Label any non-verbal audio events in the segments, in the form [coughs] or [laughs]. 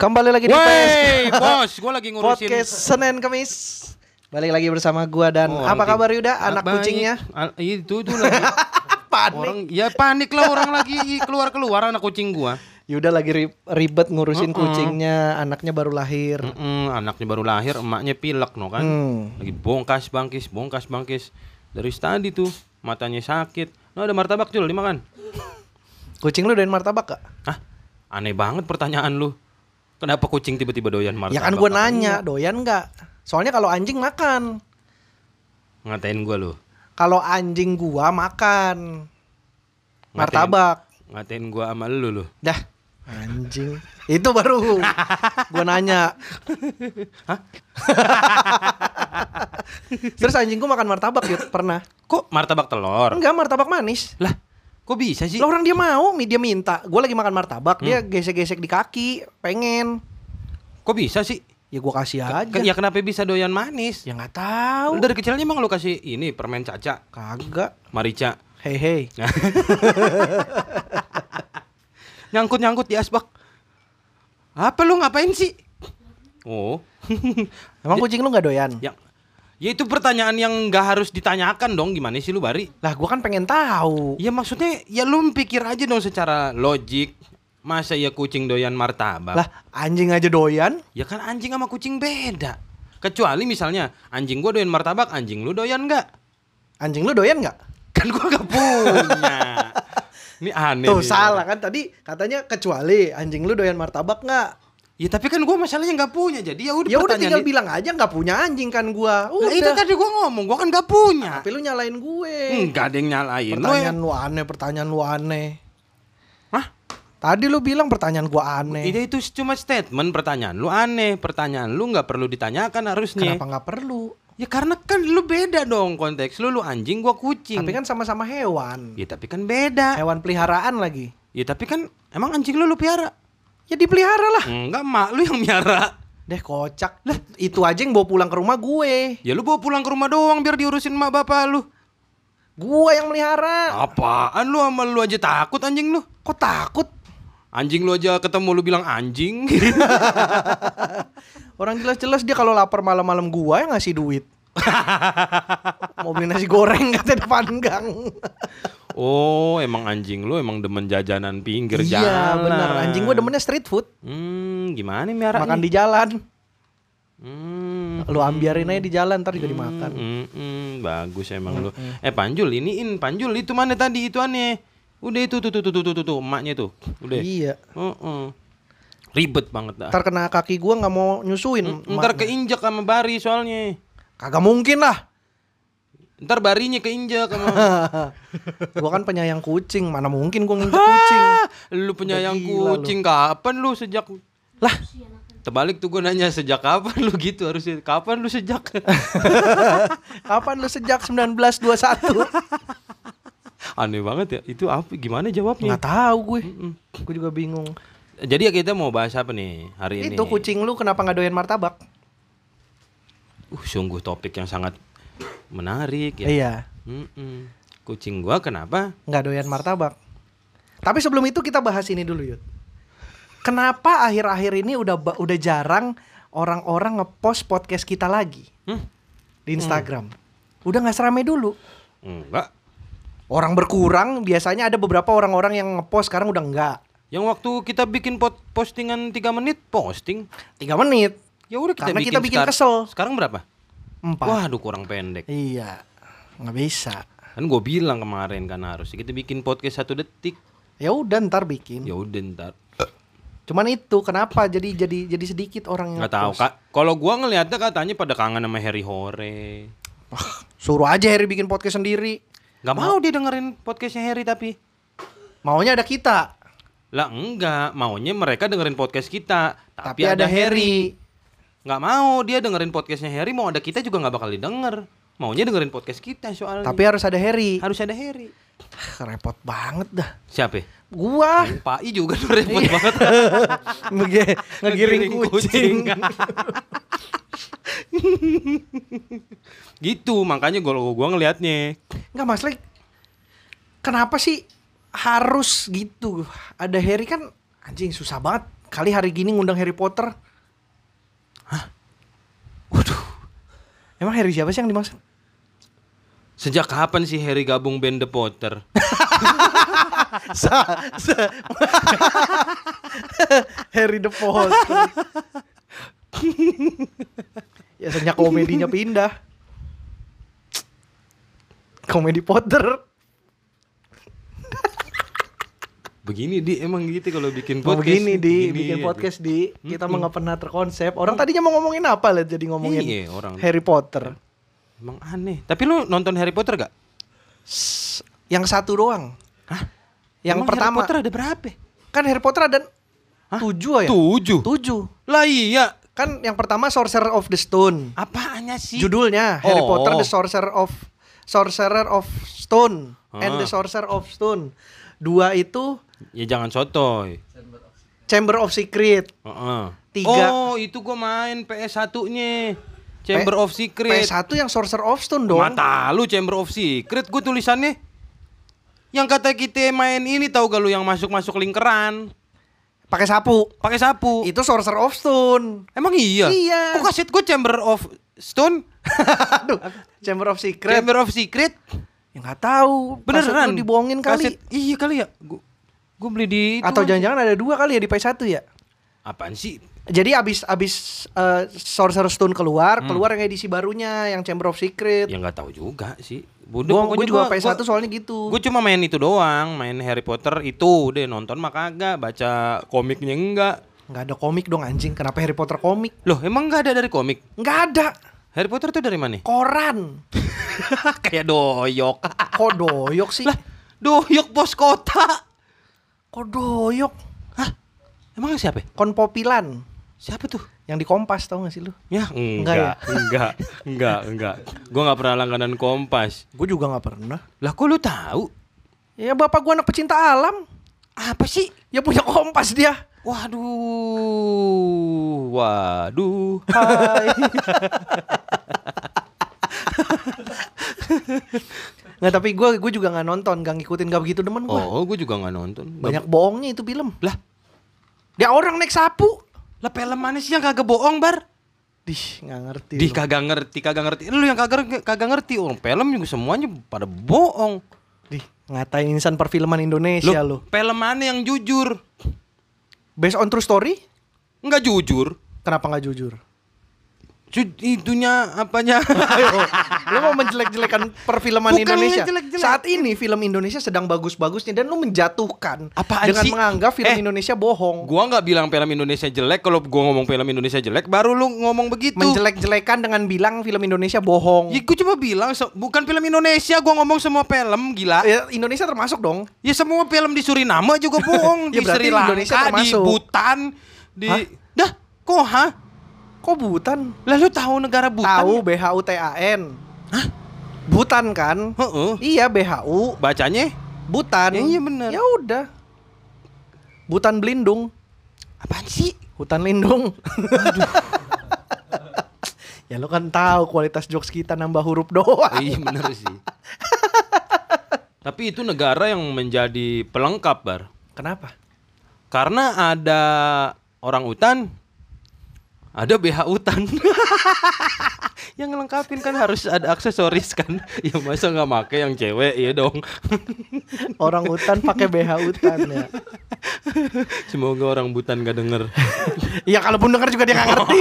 Kembali lagi di PS Wey, bos, gue [laughs] lagi ngurusin Podcast Senin Kamis. Balik lagi bersama gua dan Oh, apa kabar Yuda? Anak baik. kucingnya? Al- itu itu lagi. [laughs] Panik. orang ya panik lah orang lagi keluar keluar anak kucing gua. Yuda lagi ri- ribet ngurusin Mm-mm. kucingnya, anaknya baru lahir. Mm-mm, anaknya baru lahir, emaknya pilek no kan. Hmm. Lagi bongkas bangkis, bongkas bangkis. Dari tadi tuh matanya sakit. No ada martabak Jul dimakan. Kucing lu doyan martabak gak? Hah? Aneh banget pertanyaan lu. Kenapa kucing tiba-tiba doyan martabak? ya kan Apa nanya, doyan nggak? Soalnya kalau anjing makan. Ngatain gua lu. Kalau anjing gua makan Ngatain- martabak. Ngatain gua sama lu lu. Dah, anjing. Itu baru gua nanya. [laughs] Terus anjing gua makan martabak Yud, pernah. Kok martabak telur? Enggak, martabak manis. Lah, kok bisa sih? Lah orang dia mau, dia minta. Gue lagi makan martabak, Hmm. dia gesek-gesek di kaki, pengen. Kok bisa sih? Ya gua kasih aja. Ke- Ya kenapa bisa doyan manis? Ya nggak tahu. Dari kecilnya emang lu kasih ini permen caca, Kagak. marica, Hei hei. [laughs] nyangkut-nyangkut di asbak. Apa lu ngapain sih? Oh, [laughs] Emang kucing lu nggak doyan? yang ya itu pertanyaan yang nggak harus ditanyakan dong gimana sih lu Bari? Lah gua kan pengen tahu. Ya maksudnya ya lu pikir aja dong secara logik. Masa ya kucing doyan martabak? Lah anjing aja doyan? Ya kan anjing sama kucing beda. Kecuali misalnya anjing gua doyan martabak, anjing lu doyan nggak? Anjing lu doyan nggak? Kan gua gak punya. Ini aneh. Tuh nih. salah kan tadi katanya kecuali anjing lu doyan martabak nggak? Ya tapi kan gua masalahnya nggak punya. Jadi ya udah Ya udah tinggal bilang aja nggak punya anjing kan gua. Lah, itu tadi gua ngomong, gua kan gak punya. Tapi lu nyalain gue. Enggak ada yang nyalain Pertanyaan ya. lu aneh, pertanyaan lu aneh. Hah? Tadi lu bilang pertanyaan gua aneh. Itu, itu cuma statement pertanyaan lu aneh. Pertanyaan lu nggak perlu ditanyakan harusnya. Kenapa nggak perlu? Ya karena kan lu beda dong konteks lu lu anjing gua kucing. Tapi kan sama-sama hewan. Ya tapi kan beda. Hewan peliharaan lagi. Ya tapi kan emang anjing lu lu piara? Ya dipelihara lah. Enggak, mak lu yang miara. Deh kocak. Lah, itu aja yang bawa pulang ke rumah gue. Ya lu bawa pulang ke rumah doang biar diurusin mak bapak lu. Gua yang melihara. Apaan lu sama lu aja takut anjing lu? Kok takut? Anjing lu aja ketemu lu bilang anjing. [laughs] Orang jelas-jelas dia kalau lapar malam-malam gua yang ngasih duit. [laughs] Mau beli nasi goreng kata depan gang. Oh, emang anjing lu emang demen jajanan pinggir iya, jalan. benar. Anjing gua demennya street food. Hmm, gimana nih miara Makan nih? di jalan. Hmm. Lu ambiarin aja di jalan ntar juga dimakan. Hmm, hmm, bagus emang lu. Eh Panjul iniin Panjul itu mana tadi itu aneh. Udah itu tuh tuh tuh tuh tuh, tuh, tuh emaknya tuh. Udah. Iya. Heeh. Ribet banget dah. Ntar kena kaki gua nggak mau nyusuin. Ntar keinjak sama Bari soalnya. Kagak mungkin lah. Ntar Barinya keinjak sama [laughs] gua kan penyayang kucing, mana mungkin gua nginjek kucing. Lu penyayang Udah gila lu. kucing kapan lu sejak Lah, Terbalik tuh gue nanya sejak kapan lu gitu harusnya kapan lu sejak [laughs] kapan lu sejak 1921? [laughs] aneh banget ya itu apa gimana jawabnya Nggak tahu gue. Gue juga bingung. jadi ya kita mau bahas apa nih hari ini Itu kucing lu kenapa nggak doyan martabak? uh sungguh topik yang sangat menarik ya Iya, Mm-mm. kucing gua kenapa nggak doyan martabak. Tapi sebelum itu kita bahas ini dulu, Yud. Kenapa akhir-akhir ini udah udah jarang orang-orang ngepost podcast kita lagi Hmm? di Instagram? Udah nggak seramai dulu. enggak Orang berkurang, biasanya ada beberapa orang-orang yang ngepost sekarang udah enggak. yang waktu kita bikin pot postingan 3 menit posting Tiga menit, ya udah kita Karena bikin kita bikin sekar- kesel. sekarang berapa empat. waduh kurang pendek. Iya, nggak bisa. kan gue bilang kemarin kan harus kita bikin podcast satu detik. Ya udah ntar bikin. ya udah ntar. Cuman itu kenapa jadi jadi jadi sedikit orang yang nggak tahu kak. Kalau gua ngelihatnya katanya pada kangen sama Harry Hore. Suruh aja Harry bikin podcast sendiri. nggak mau dia dengerin podcastnya Harry tapi. Maunya ada kita, lah enggak. Maunya mereka dengerin podcast kita. Tapi, ada, Harry. Nggak mau dia dengerin podcastnya Harry mau ada kita juga nggak bakal didengar maunya dengerin podcast kita soalnya Tapi harus ada Harry. harus ada Harry Repot banget dah. siapa ya? Gua Pak I juga tuh repot Iya. banget [laughs] Nge- ngegiring kucing. [laughs] gitu makanya gua gua ngelihatnya Enggak Mas. Kenapa sih harus gitu? Ada Harry kan anjing susah banget Kali hari gini ngundang Harry Potter. Waduh. Emang Harry siapa sih yang dimaksud? Sejak kapan sih Harry gabung band The Potter? [laughs] Sa, sa. [laughs] Harry the Potter. ya sejak komedinya pindah. Komedi Potter. Begini di emang gitu kalau bikin podcast. begini di Begini, bikin aduh. podcast di kita mah nggak pernah terkonsep. Orang tadinya mau ngomongin apa lah jadi ngomongin Iya, orang. Harry Potter. Emang aneh. Tapi lu nonton Harry Potter gak? Yang satu doang. Hah? Yang Emang pertama Harry Potter ada berapa? kan Harry Potter ada Hah? tujuh ya? Tujuh. Tujuh. Lah iya. Kan yang pertama Sorcerer of the Stone. Apaannya sih? Judulnya Harry Oh. Potter the Sorcerer of Sorcerer of Stone and Ah. the Sorcerer of Stone. Dua itu Ya jangan sotoy. Chamber of Secret. Heeh. Tiga. Oh, itu gua main PS1-nya. Chamber P- of Secret. PS1 yang Sorcerer of Stone dong. Mata lu Chamber of Secret gua tulisannya. Yang kata kita main ini tahu gak lu yang masuk-masuk lingkaran, Pakai sapu. pakai sapu. Itu Sorcerer of Stone. Emang iya? Iya. Kok kaset gua Chamber of Stone? [laughs] Aduh, Chamber of Secret. Chamber of Secret? Ya nggak tahu. Beneran? dibohongin kali. Kaset, iya kali ya. Gua, gua beli di itu Atau aja. jangan-jangan ada dua kali ya di PS1 ya? Apaan sih? Jadi abis abis eh, Sorcerer Stone keluar, Hmm. keluar yang edisi barunya yang Chamber of Secret. Ya nggak tahu juga sih. Bodoh gua juga gua- PS1 gua- soalnya gitu. Gue cuma main itu doang, main Harry Potter itu, udah nonton mah kagak, baca komiknya enggak. Nggak ada komik dong anjing. Kenapa Harry Potter komik? Loh, emang enggak ada dari komik? Nggak ada. Harry Potter tuh dari mana? Koran. [laughs] Kayak doyok. Kok doyok sih? lah, doyok bos kota. Kok doyok? Hah? Emang siapa? Konpopilan. Siapa tuh? Yang di Kompas tau gak sih lu? Ya, Enggak ya? enggak, enggak, enggak, enggak. Gue nggak pernah langganan Kompas. Gue juga nggak pernah. Lah, kok lu tahu? Ya bapak gua anak pecinta alam. Apa sih? Ya punya Kompas dia. Waduh, waduh, hai. Nggak tapi gue gue juga nggak nonton, nggak ngikutin, nggak begitu demen gue. Oh, gue juga nggak nonton. Banyak bohongnya itu film. Lah, Dia orang naik sapu. lah film mana sih yang kagak bohong, Bar? Dih, nggak ngerti. Di lu. kagak ngerti, kagak ngerti. Lu yang kagak kagak ngerti. Orang film juga semuanya pada bohong. Dih, ngatain insan perfilman Indonesia Lu, lo. film mana yang jujur? Based on true story? Enggak jujur. Kenapa nggak jujur? Itunya apanya? [laughs] Lu mau menjelek-jelekan perfilman Bukan Indonesia. ngejelek-jelek. Saat ini film Indonesia sedang bagus-bagusnya dan lu menjatuhkan Apaan dengan sih? menganggap film Eh, Indonesia bohong. gua nggak bilang film Indonesia jelek. Kalau gua ngomong film Indonesia jelek, baru lu ngomong begitu. Menjelek-jelekan dengan bilang film Indonesia bohong. Ya, gua cuma bilang se- bukan film Indonesia. Gua ngomong semua film gila. Ya, Indonesia termasuk dong. Ya semua film di Suriname juga bohong. [laughs] Ya, di Sri Lanka, Indonesia di termasuk. Bhutan, di Hah? dah kok ha? Kok Butan? Lalu tahu negara Bhutan? Tahu BHUTAN. Hah? Butan kan? Heeh. Iya BHU, Bacanya Butan. Ya, iya bener. Ya udah. Butan Belindung, apaan sih? hutan lindung. [laughs] ya lo kan tahu kualitas jokes kita nambah huruf doang. iya bener sih. [laughs] Tapi itu negara yang menjadi pelengkap, Bar. Kenapa? Karena ada orang hutan, ada BH hutan. [laughs] yang ngelengkapin kan harus ada aksesoris kan. Ya masa nggak make yang cewek ya dong. [laughs] Orang hutan pakai BH hutan ya. Semoga orang hutan gak denger. [laughs] Iya kalaupun denger juga dia nggak ngerti.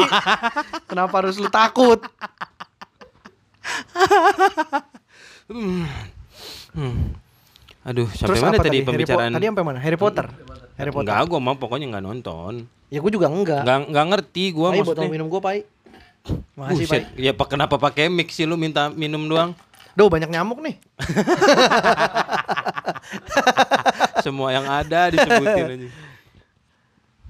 Kenapa harus lu takut? Hmm. Aduh, sampai Terus mana tadi Po- pembicaraan? tadi sampai mana? Harry Potter. Harry Potter. Enggak, gua mau pokoknya nggak nonton. Ya gue juga enggak. Nggak nggak ngerti gua Ayo botol maksudnya. minum gue, Pai. Makasih, Buset, Pai. ya pak kenapa pakai mix sih lu minta minum doang? Duh, banyak nyamuk nih. [laughs] Semua yang ada disebutin aja.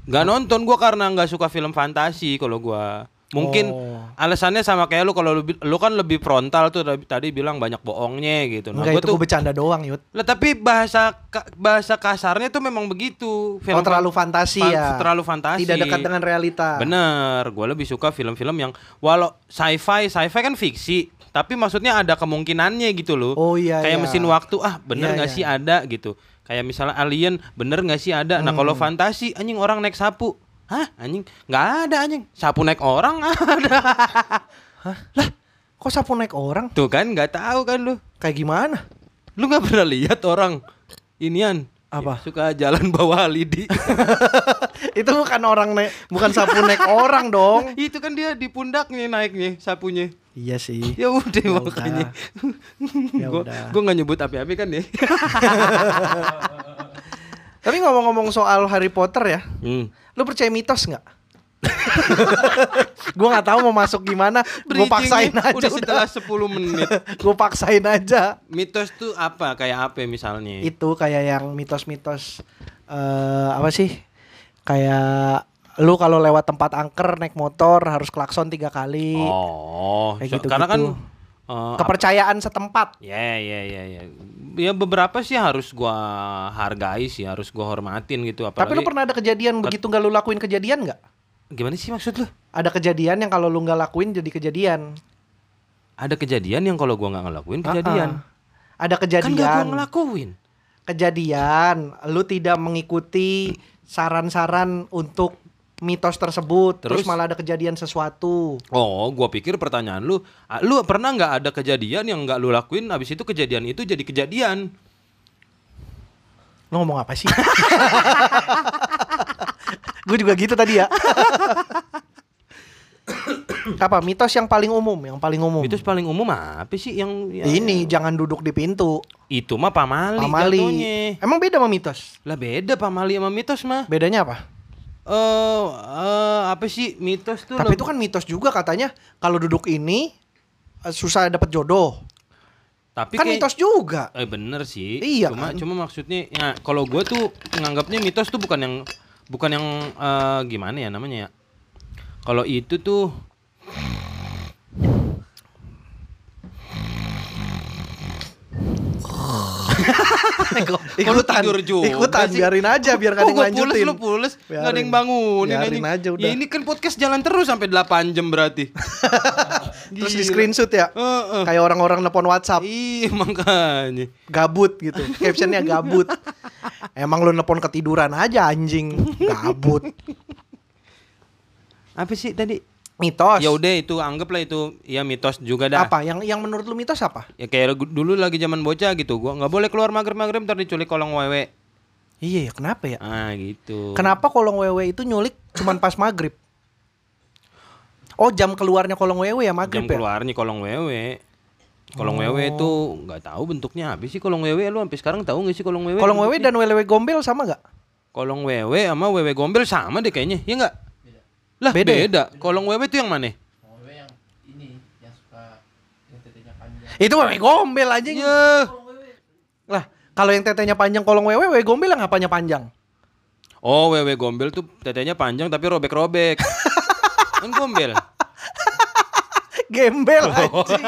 Nggak nonton gua karena nggak suka film fantasi kalau gua. Mungkin Oh. alasannya sama kayak lu kalau lu, lu kan lebih frontal tuh tadi- tadi bilang banyak bohongnya gitu. Nah, Enggak gua itu gue bercanda doang, Yud. lah tapi bahasa ka- bahasa kasarnya tuh memang begitu. Oh, terlalu fantasi fan- ya. Terlalu fantasi. Tidak dekat dengan realita. Bener, gue lebih suka film-film yang walau sci-fi, sci-fi kan fiksi, tapi maksudnya ada kemungkinannya gitu loh. Oh, iya, Kayak iya. mesin waktu, ah bener Iya, nggak iya. sih ada gitu. Kayak misalnya alien, bener nggak sih ada. Nah Hmm. kalau fantasi, anjing orang naik sapu, Hah, anjing? Nggak ada anjing. Sapu naik orang [laughs] ada. Lah, kok sapu naik orang? Tuh kan nggak tahu kan lu. Kayak gimana? Lu nggak pernah lihat orang inian Apa? suka jalan [laughs] bawa lidi. [laughs] Itu bukan orang naik, bukan sapu naik orang dong. Itu kan dia di pundaknya naiknya sapunya. Iya sih. Ya udah Ya makanya. Ya Gua udah. gua nggak nyebut api-api kan ya. Tapi ngomong-ngomong soal Harry Potter ya, Hmm. lu percaya mitos nggak? [laughs] gue nggak tahu mau masuk gimana, gue paksain aja udah udah. setelah 10 menit. [laughs] gue paksain aja. Mitos tuh apa? Kayak apa misalnya? Itu kayak yang mitos-mitos eh apa sih? Kayak lu kalau lewat tempat angker naik motor harus klakson tiga kali. Oh, Kayak so- gitu-gitu. karena kan eh, Kepercayaan setempat. Ya ya ya ya. Ya beberapa sih harus gua hargai sih, harus gua hormatin gitu Tapi apalagi lu pernah ada kejadian begitu nggak lu lakuin kejadian nggak? Gimana sih maksud lu? Ada kejadian yang kalau lu nggak lakuin jadi kejadian. Ada kejadian yang kalau gua nggak ngelakuin kejadian. Ah-ah. Ada Kan nggak gua kejadian. ngelakuin. kejadian lu tidak mengikuti saran-saran untuk mitos tersebut terus, Terus? malah ada kejadian sesuatu. Oh, gua pikir pertanyaan lu, lu pernah nggak ada kejadian yang nggak lu lakuin habis itu kejadian itu jadi kejadian? lu ngomong apa sih? [laughs] Gue juga gitu tadi ya. [coughs] Apa mitos yang paling umum yang paling umum? Mitos paling umum apa sih yang ya- ini jangan duduk di pintu. Itu mah pamali, pamali. jatuhnya. emang beda sama mitos? Lah beda pamali sama mitos mah. bedanya apa Eh eh, apa sih mitos tuh? tapi itu kan mitos juga katanya kalau duduk ini eh, susah dapat jodoh Tapi kan kayak- mitos juga Eh bener sih. Iya Cuma kan? cuma maksudnya ya kalau gue tuh nganggapnya mitos tuh bukan yang bukan yang eh, gimana ya namanya ya. Kalau itu tuh [laughs] ikutan tidur juga ikutan sih? biarin aja biar yang gua lanjutin pules lu pules Gak ada Biarin. yang bangunin Biarin anjing. aja udah. Ya ini kan podcast jalan terus sampai 8 jam berarti. [laughs] terus di screenshot ya Heeh. kayak orang-orang nelpon WhatsApp Iya makanya. gabut gitu captionnya gabut [laughs] emang lu nelpon ketiduran aja anjing gabut Apa sih tadi? Mitos Ya udah itu anggaplah itu ya mitos juga dah. apa yang yang menurut lu mitos apa Ya kayak dulu lagi zaman bocah gitu, gua nggak boleh keluar maghrib-maghrib ntar diculik kolong wewe. iya ya kenapa ya Ah gitu. kenapa kolong wewe itu nyulik cuman pas maghrib oh jam keluarnya kolong wewe ya maghrib Jam ya keluarnya kolong wewe. Kolong wewe itu nggak tahu bentuknya apa sih kolong wewe lu sampai sekarang tahu nggak sih kolong wewe? kolong wewe dan wewe gombel sama gak kolong wewe sama wewe gombel sama deh kayaknya, ya nggak? Lah Beda beda. ya? Kolong wewe itu yang mana? Wewe yang ini yang suka yang tetenya panjang. itu wewe gombel anjing Ya. lah kalau yang tetenya panjang kolong wewe wewe gombel yang apanya panjang Oh wewe gombel tuh tetenya panjang tapi robek-robek. [laughs] kan gombel. gembel Oh. anjing [laughs]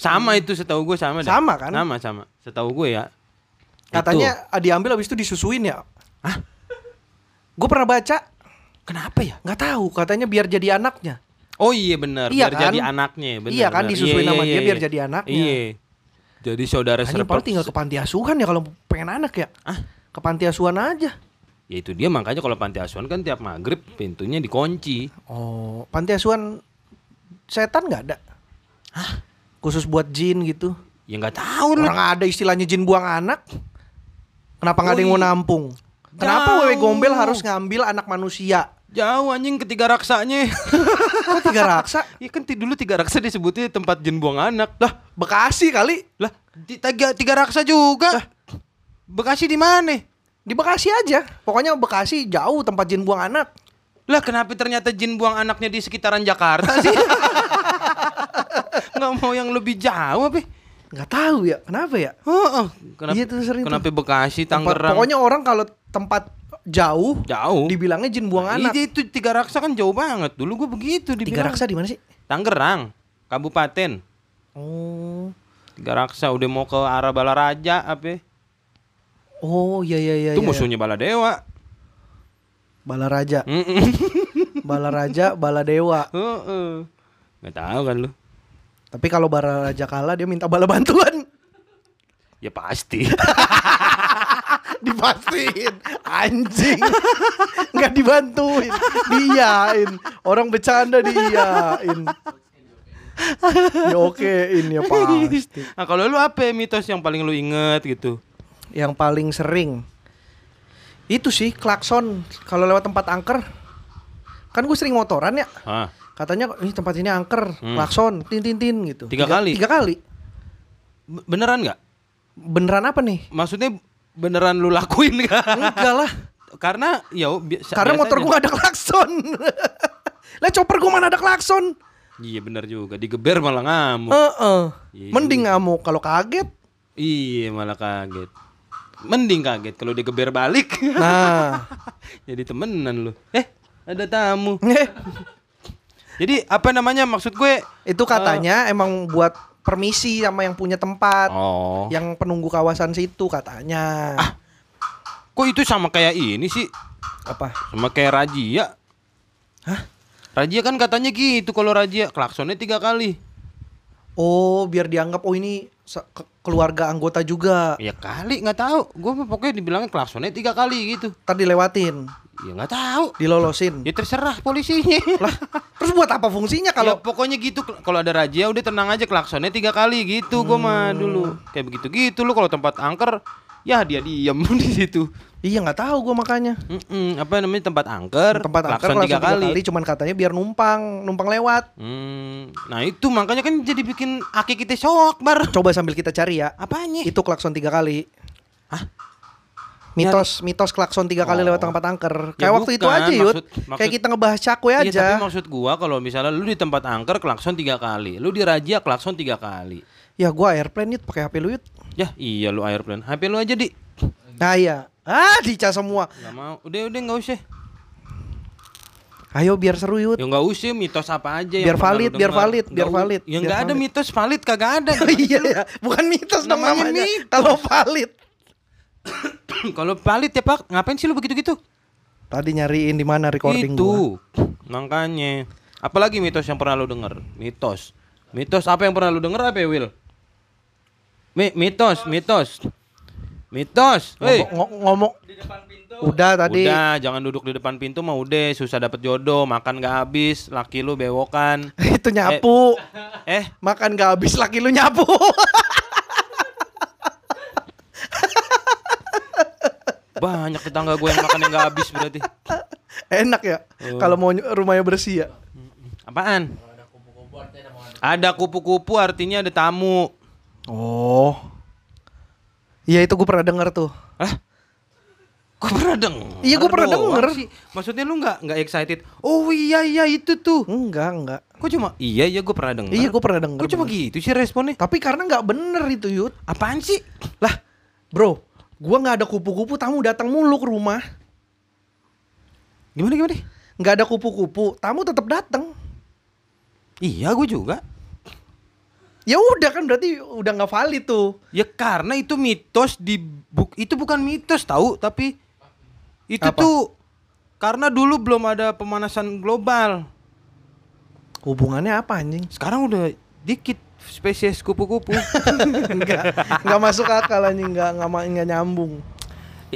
Sama itu setahu gue sama dah. Sama kan? Sama sama. Setahu gue ya. Katanya ah, diambil habis itu disusuin ya. Hah? Gue pernah baca, Kenapa ya? nggak tahu. Katanya biar jadi anaknya. Oh iya benar, Iya biar kan? jadi anaknya, benar. Iya kan, disusuin Iya, sama iya, dia iya. biar jadi anaknya. Iya. Jadi saudara serpet. paling tinggal ke panti asuhan ya kalau pengen anak ya. Ah? Ke panti asuhan aja. Ya itu dia makanya kalau panti asuhan kan tiap maghrib pintunya dikunci. Oh, panti asuhan setan nggak ada? Hah? Khusus buat jin gitu. Ya nggak tahu. Orang ada istilahnya jin buang anak. Kenapa nggak ada yang mau iya. nampung? Kenapa Jauh. wewe gombel harus ngambil anak manusia? Jauh anjing ketiga raksanya. [laughs] Kok tiga raksa? ya kan dulu tiga raksa disebutnya tempat jin buang anak. Lah, Bekasi kali. Lah, ti- tiga, tiga raksa juga. Bekasi di mana? Di Bekasi aja. Pokoknya Bekasi jauh tempat jin buang anak. Lah kenapa ternyata jin buang anaknya di sekitaran Jakarta sih? [laughs] Nggak mau yang lebih jauh apa? Nggak tahu ya, kenapa ya? Heeh. Kenapa, Iya tuh sering tuh. kenapa Bekasi, Tempat- Tangerang? pokoknya orang kalau tempat jauh jauh. dibilangnya jin buang anak. Iya itu tiga raksa kan jauh banget. Dulu gue begitu Tiga dibilang. raksa di mana sih? Tangerang, Kabupaten. Oh. Tiga raksa udah mau ke arah Balaraja apa? Oh, iya iya iya. itu iya. musuhnya Baladewa. Balaraja. Mm-mm. [laughs] Balaraja, Baladewa. Heeh. Nggak tahu kan lu. Tapi kalau Balaraja kalah dia minta bala bantuan. Ya pasti. [laughs] Dipastiin. Anjing. Nggak dibantuin. Diiyain. Orang bercanda diiyain. Ya okein ya pasti. Nah, kalau lu apa ya mitos yang paling lu inget gitu? Yang paling sering. Itu sih klakson. Kalau lewat tempat angker. Kan gue sering motoran ya. Ah, Katanya ini tempat ini angker Hmm. Klakson Tin tin tin gitu Tiga kali? Tiga kali beneran nggak? Beneran apa nih? Maksudnya beneran lu lakuin nggak? Enggak lah Karena ya bi- Karena motor biasanya. gak ada klakson [laughs] Lah chopper gue mana ada klakson Iya bener juga, digeber malah ngamuk. Heeh. Iya Mending ngamuk kalau kaget. Iya malah kaget. Mending kaget kalau digeber balik. Nah, [laughs] Jadi temenan lu. Eh, ada tamu. Eh, Jadi apa namanya maksud gue? itu katanya emang buat permisi sama yang punya tempat, Oh. yang penunggu kawasan situ katanya. Kok itu sama kayak ini sih? Apa? Sama kayak Rajia. Hah? Rajia kan katanya gitu kalau Rajia klaksonnya tiga kali. Oh, biar dianggap oh ini ke- keluarga anggota juga. Ya kali nggak tahu. Gue pokoknya dibilangnya klaksonnya tiga kali gitu. Ntar dilewatin, Ya nggak tahu. dilolosin. Ya terserah polisinya. Lah, [laughs] terus buat apa fungsinya Kalau kalau pokoknya gitu kalau ada Rajia udah tenang aja klaksonnya tiga kali gitu gue mah dulu kayak begitu gitu lu kalau tempat angker ya dia diem [laughs] di situ. Iya nggak tahu gue makanya. Mm-mm, apa namanya tempat angker Tempat angker klakson langsung tiga kali. cuman katanya biar numpang, numpang lewat. Hmm, nah itu makanya kan jadi bikin aki kita shock bar. Coba sambil kita cari ya. Apanya? Itu klakson tiga kali. Hah? Mitos, mitos klakson tiga kali Oh. lewat tempat angker. Ya Kayak waktu itu bukan, aja, Yud. maksud- maksud- Kayak kita ngebahas cakwe Iya tapi aja. maksud gua kalau misalnya lu di tempat angker klakson tiga kali, lu di Rajia klakson tiga kali. Ya gua airplane Yud pakai HP lu Yud. Ya iya lu airplane, HP lu aja di. Nah iya. Ah, dicas semua. Gak mau, udah udah nggak usah. Ayo biar seru Yud. Ya nggak usah mitos apa aja yang Biar valid, biar valid, biar Nggak valid, Ya biar nggak ada mitos valid kagak ada. [laughs] iya ya, bukan mitos Namanya namanya. Kalau valid. [coughs] kalau valid ya Pak, ngapain sih lu begitu-gitu? Tadi nyariin di mana recording gua. Itu. Makanya. Apalagi mitos yang pernah lu denger? Mitos. Mitos apa yang pernah lu denger apa ya, Will? Mi mitos, mitos. Mitos. Hei. Ngomong, ngomong. Udah tadi. Udah, jangan duduk di depan pintu mah udah susah dapet jodoh, makan gak habis, laki lu bewokan. [laughs] Itu nyapu. Eh, Makan gak habis laki lu nyapu. [laughs] banyak tetangga gue yang makan yang gak habis berarti. Enak ya. Oh. Kalau mau ny- rumahnya bersih ya. Apaan? Ada kupu-kupu artinya ada tamu. Oh. Iya itu gue pernah denger tuh. Hah? Gue pernah denger. Iya, gua pernah denger. sih. Maksudnya lu nggak nggak excited? Oh iya iya itu tuh. Enggak, enggak. Kok cuma iya iya gue pernah denger. Iya gue pernah denger. Kok cuma gitu sih responnya? Tapi karena nggak bener itu Yud. Apaan sih? Lah, bro, gua nggak ada kupu-kupu, tamu datang mulu ke rumah. Gimana gimana? Nggak ada kupu-kupu, tamu tetap datang. Iya gue juga. Ya udah kan berarti udah nggak valid tuh. Ya karena itu mitos di buk itu bukan mitos tahu tapi itu Apa? tuh karena dulu belum ada pemanasan global. Hubungannya apa anjing? Sekarang udah dikit spesies kupu-kupu. [laughs] Enggak, nggak masuk akal anjing, nggak nggak ma- nggak nyambung.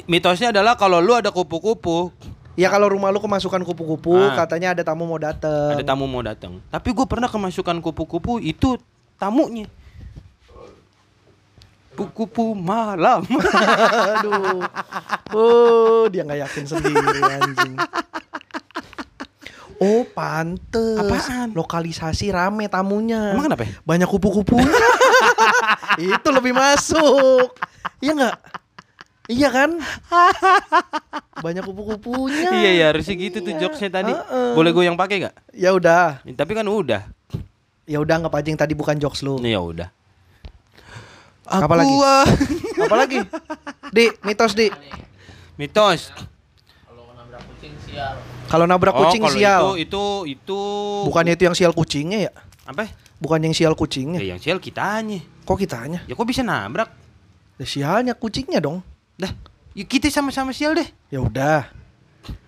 Mitosnya adalah kalau lu ada kupu-kupu, Ya kalau rumah lu kemasukan kupu-kupu, Ah. katanya ada tamu mau dateng. ada tamu mau datang. Tapi gue pernah kemasukan kupu-kupu itu tamunya. Kupu-kupu malam. [laughs] Aduh. Oh, dia nggak yakin sendiri anjing. Oh, pantes. Apaan? Lokalisasi rame tamunya. Emang kenapa? ya? Banyak kupu-kupunya. [laughs] Itu lebih masuk. Iya nggak? Iya kan? Banyak kupu-kupunya. iya ya harusnya gitu tuh Iya. jokesnya tadi. Heeh. Boleh gue yang pakai gak? Ya udah. Tapi kan udah. Ya udah anggap aja yang tadi bukan jokes lu. Ya udah. Apa lagi? ah. Apalagi? Di, mitos di. Mitos. Kalau nabrak kucing sial. Kalau nabrak Oh, kucing sial. Itu itu itu Bukannya itu yang sial kucingnya ya? apa? Bukan yang sial kucingnya. Ya yang sial kitanya. Kok kitanya? Ya kok bisa nabrak? Ya sialnya kucingnya dong. Dah, ya kita sama-sama sial deh. Ya udah.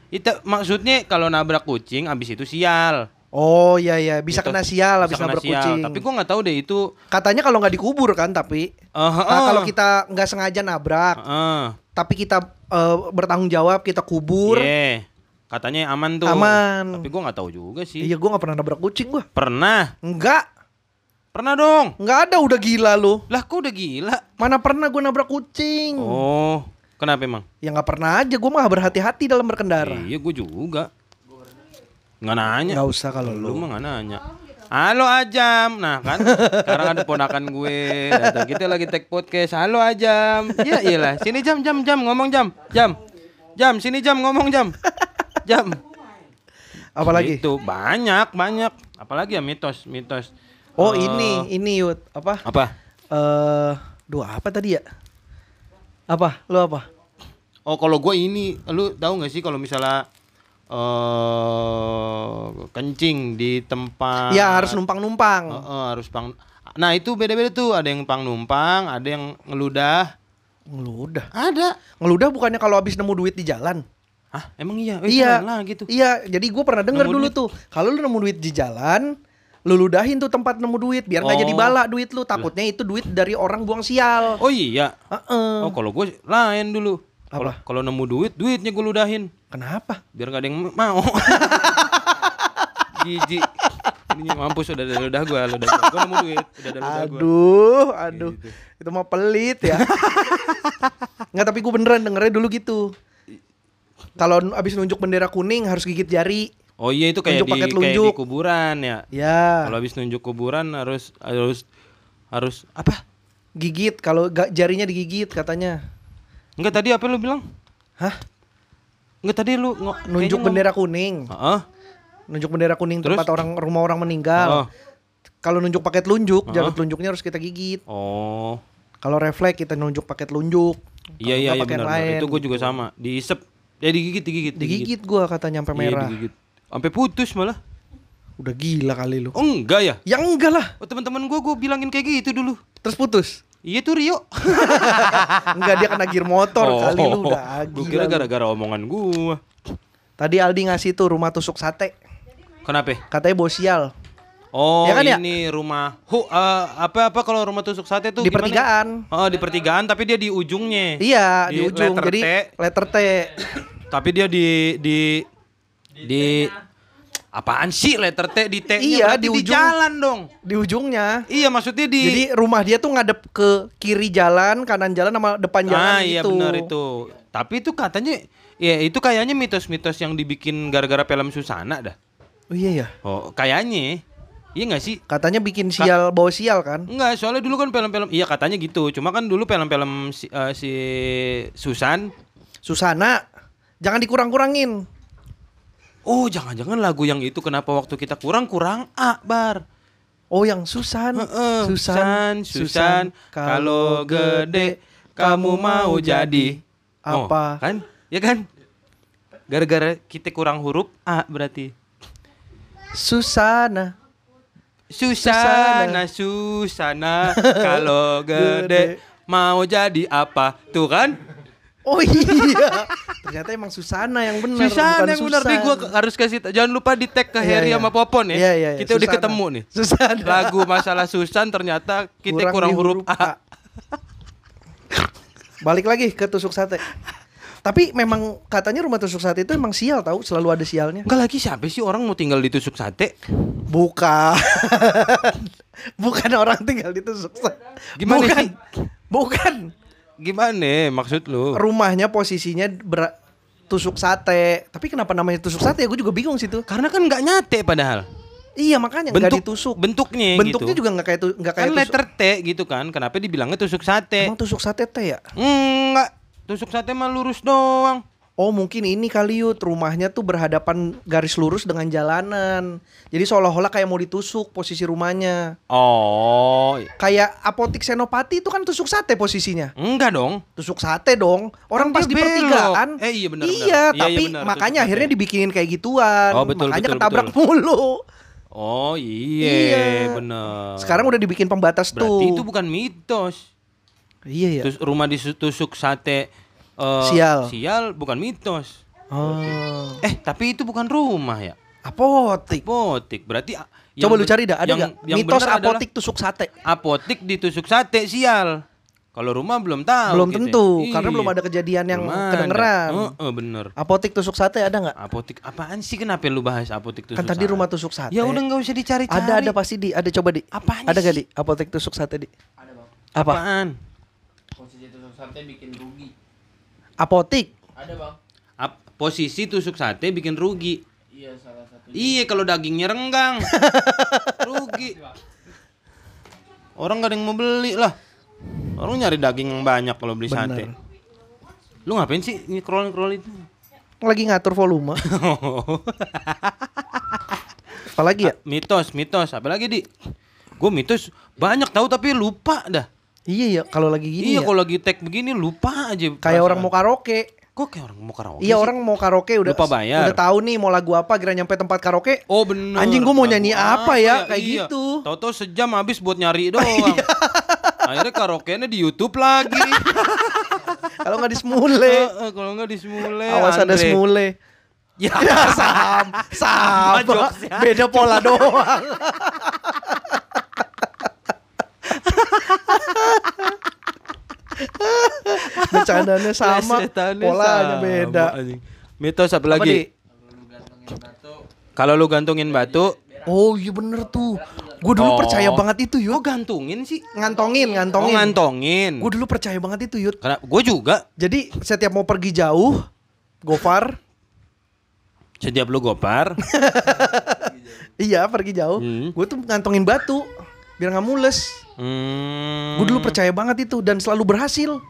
Itu maksudnya kalau nabrak kucing abis itu sial. Oh iya iya, bisa Mitos- kena sial habis nabrak sial. kucing. Tapi gua nggak tahu deh itu Katanya kalau nggak dikubur kan tapi eh, Nah, eh, kalau kita nggak sengaja nabrak, eh, tapi kita eh, bertanggung jawab, kita kubur. iya. Katanya aman tuh. Aman. Tapi gua nggak tahu juga sih. Iya, gua nggak pernah nabrak kucing gua. Pernah. Enggak, Pernah dong. nggak ada udah gila lu. Lah kok udah gila? Mana pernah gua nabrak kucing? Oh, kenapa emang? Ya nggak pernah aja, gua mah berhati-hati dalam berkendara. Iya, gue juga. Nggak nanya. Nggak usah kalau Lu lu. mah nggak nanya. Halo Ajam. Nah kan sekarang ada ponakan gue datang. Kita lagi take podcast. Halo Ajam. Ya iyalah. Sini jam jam jam ngomong jam. Jam. Jam sini jam ngomong jam. Jam. Apalagi? Itu banyak banyak. Apalagi ya mitos mitos. Oh Eh, ini ini Yud apa? Apa? Eh, dua apa tadi ya? Apa? Lu apa? Oh kalau gue ini, lu tahu nggak sih kalau misalnya eh kencing di tempat Ya harus numpang-numpang. Heeh, harus pang. Nah itu beda-beda tuh. Ada yang pang numpang, ada yang ngeludah. Ngeludah. Ada. Ngeludah bukannya kalau habis nemu duit di jalan? Ah emang iya? Eh, iya. lah gitu. Iya, jadi gue pernah denger Nemu dulu duit. tuh. Kalau lu nemu duit di jalan, lu ludahin tuh tempat nemu duit biar nggak Oh. jadi bala duit lu. Takutnya itu duit dari orang buang sial. Oh iya. Heeh. Oh kalau gue lain dulu. Apa? kalau nemu duit, duitnya gue ludahin. Kenapa? Biar gak ada yang mau. [laughs] Jijik. Ini mampus udah ada ludah gue, ludah gue. Gue nemu duit, udah ada ludah gue. Aduh, aduh. Gitu. Itu mah pelit ya. [laughs] Nggak, tapi gue beneran dengernya dulu gitu. Kalau abis nunjuk bendera kuning harus gigit jari. Oh iya itu kayak Nunjuk di, pakai kayak di kuburan ya. Ya, Kalau habis nunjuk kuburan harus harus harus apa? gigit. Kalau jarinya digigit katanya. Enggak tadi apa lu bilang? Hah? Enggak tadi lu Nunjuk bendera kuning. Heeh. Nunjuk bendera kuning Terus? tempat orang rumah orang meninggal. Oh. Kalau nunjuk pakai telunjuk, Heeh. jarum telunjuknya harus kita gigit. Oh. Kalau refleks kita nunjuk pakai telunjuk. Iya iya iya benar. Itu gue juga sama. Diisep. Ya digigit digigit Digigit gua kata nyampe Iya, merah. digigit. Sampai putus malah. Udah gila kali lu. Oh enggak ya? Ya enggak lah. Oh teman-teman gue gue bilangin kayak gitu dulu. Terus putus. Iya tuh Rio. [laughs] Enggak dia kena gear motor kali lu udah Gue gila kira lu. gara-gara omongan gue. Tadi Aldi ngasih tuh rumah tusuk sate. Kenapa? Katanya bosial. Oh Ya kan ya? ini rumah hu eh, apa apa kalau rumah tusuk sate tuh Di gimana? pertigaan. Oh di pertigaan tapi dia di ujungnya. Iya, di, Di ujung. letter Jadi T. letter T. [coughs] Tapi dia di di di apaan sih letter T di T Iya, di di ujung. jalan dong. Di ujungnya. Iya maksudnya di Jadi rumah dia tuh ngadep ke kiri jalan, kanan jalan sama depan jalan Ah iya gitu. benar itu. Tapi itu katanya ya itu kayaknya mitos-mitos yang dibikin gara-gara film Susana dah. Oh iya ya. Oh, kayaknya. Iya gak sih? Katanya bikin sial bawa sial kan? Enggak, soalnya dulu kan film-film iya katanya gitu. Cuma kan dulu film-film si, eh, si Susan Susana, jangan dikurang-kurangin. Oh, jangan-jangan lagu yang itu kenapa waktu kita kurang kurang A, Bar. Oh yang Susan, Heeh. Susan, Susan, kalau gede kamu mau jadi Oh, Apa? kan? Ya kan? Gara-gara kita kurang huruf A berarti. Susana. Susana, Susana, [laughs] kalau gede mau jadi apa? Tuh kan? Oh iya, [laughs] ternyata emang Susana yang benar. Susana yang benar nih gua harus kasih jangan lupa di tag ke Iya, Harry iya. sama Popon ya. Iya, iya, iya. Kita udah ketemu nih. Susana. Lagu masalah Susan ternyata kita kurang, di huruf A. [laughs] Balik lagi ke tusuk sate. Tapi memang katanya rumah tusuk sate itu emang sial tahu, selalu ada sialnya. Enggak lagi siapa sih orang mau tinggal di tusuk sate? Bukan. [laughs] Bukan orang tinggal di tusuk sate. Gimana Bukan. sih? Bukan. Gimana maksud lu? Rumahnya posisinya ber tusuk sate. Tapi kenapa namanya tusuk sate? Gue juga bingung sih tuh. Karena kan nggak nyate padahal. Iya makanya Bentuk ditusuk. bentuknya, Bentuknya gitu. juga nggak kayak tu, nggak kayak Kan tusuk. letter T gitu kan. Kenapa dibilangnya tusuk sate? Emang tusuk sate teh ya? Enggak. Tusuk sate mah lurus doang. Oh mungkin ini kali yut rumahnya tuh berhadapan garis lurus dengan jalanan. Jadi seolah-olah kayak mau ditusuk posisi rumahnya. Oh, Kayak apotik senopati itu kan tusuk sate posisinya. enggak dong. Tusuk sate dong. Orang Kan pas di pertigaan. Eh, iya benar, benar. Iya, Iya, iya tapi benar, makanya tusuk akhirnya sate. dibikinin kayak gituan. Oh, betul, makanya betul, ketabrak betul. mulu. Oh iya, Iya. bener. Sekarang udah dibikin pembatas tuh. berarti itu bukan mitos. Iya ya. Tus- rumah ditusuk sate eh, Sial. Sial bukan mitos. Oh. Eh tapi itu bukan rumah ya? Apotik. Apotik. Berarti Coba lu cari dah, ada yang- Mitos apotik tusuk sate. Apotik ditusuk sate sial. Kalau rumah belum tahu. Belum kita. tentu, Iya. karena belum ada kejadian yang Belum kedengeran. Heeh, bener. Apotik tusuk sate ada nggak? Apotik apaan sih kenapa lu bahas apotik tusuk Kan tadi sate? rumah tusuk sate. Ya udah nggak usah dicari-cari. Ada ada pasti di, ada coba di. Apaan Ada gak sih? di apotek tusuk sate di? Ada bang. Apa? Apaan? Posisi tusuk sate bikin rugi. Apotik. Ada bang. Ap- posisi tusuk sate bikin rugi. Iya salah satu. Iya kalau dagingnya renggang. [laughs] rugi. Orang gak ada yang mau beli lah. Orang nyari daging yang banyak kalau beli sate. Bener. Lu ngapain sih scroll scroll itu? Lagi ngatur volume. [laughs] Apalagi ya? mitos, mitos. Apalagi di? Gue mitos banyak tahu tapi lupa dah. Iya ya, kalau lagi gini iya, ya. kalau lagi tag begini lupa aja. Kayak orang mau karaoke. Kok kayak orang mau karaoke? Iya sih? orang mau karaoke udah Lupa bayar. udah tahu nih mau lagu apa kira nyampe tempat karaoke. Oh bener Anjing, gua mau Lagu nyanyi apa ya? Kayak Iya. gitu. Tahu-tahu sejam habis buat nyari [laughs] doang Akhirnya karaoke-nya di Youtube lagi [laughs] Kalau nggak di semule. Heeh, Kalau nggak di Smule Awas ada Andre. semule. Ya [laughs] Ya sam, sama. jokesnya. Beda pola doang. [laughs] Bercandanya sama, polanya sama, beda. Mitos apa lagi? Kalau lu gantungin batu Oh iya bener tuh. Gue dulu Oh. percaya banget itu Kok Yud. gantungin sih? Ngantongin, Oh ngantongin. ngantongin Gue dulu percaya banget itu Yud. Karena gue juga Jadi setiap mau pergi jauh, Gofar, Setiap lu gopar [laughs] iya pergi jauh, Hmm. gue tuh ngantongin batu biar nggak mules. Hmm, Gue dulu percaya banget itu dan selalu berhasil.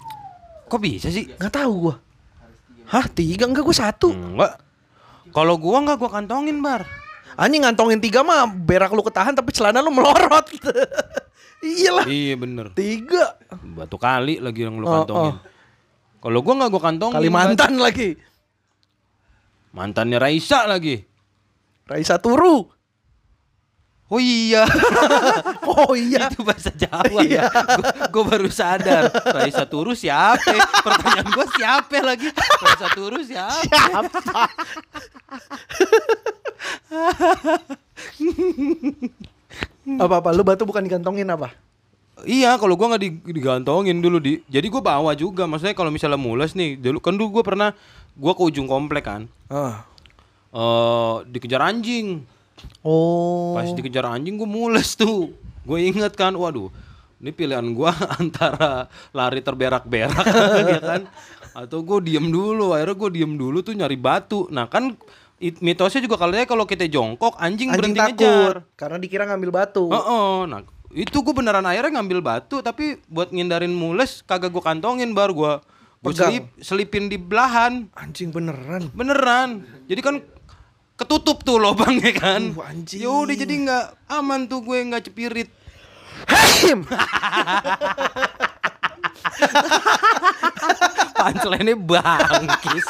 Kok bisa sih? Nggak tahu gue. Hah tiga enggak gue satu. Enggak Kalau gua enggak gua kantongin bar Anjing ngantongin tiga mah berak lu ketahan tapi celana lu melorot. [laughs] Iyalah Iya bener tiga. Batu kali lagi yang lu Oh, kantongin. oh. Kalau gua nggak gua kantongin. Kalimantan lagi. Mantannya Raisa lagi. Raisa Turu. Oh iya. [laughs] Oh iya. Itu bahasa Jawa ya. Gua, gua baru sadar. Raisa Turu siapa? Pertanyaan gua siapa lagi? Raisa Turu siapa? Siapa? apa apa lu batu bukan digantongin apa? Iya, kalau gua nggak di- digantongin dulu di. Jadi gua bawa juga. Maksudnya kalau misalnya mules nih, dulu kan dulu gua pernah gua ke ujung komplek kan. Ah. Eh dikejar anjing. Oh. Pas dikejar anjing gue mules tuh. Gue inget kan, waduh, ini pilihan gua [laughs] antara lari terberak-berak [laughs] ya kan, atau gue diem dulu. Akhirnya gue diem dulu tuh nyari batu. Nah kan it- mitosnya juga kalau kalau kita jongkok anjing, Anjing berhenti takut ngejar. karena dikira ngambil batu. Oh, nah itu gue beneran akhirnya ngambil batu, tapi buat ngindarin mules kagak gue kantongin baru gue gue selip, selipin di belahan. Anjing beneran. Beneran. Jadi kan ketutup tuh lubangnya kan. Uh, anjing. Ya udah jadi nggak aman tuh gue nggak cepirit. Him. [laughs] Punchline-nya bangkis.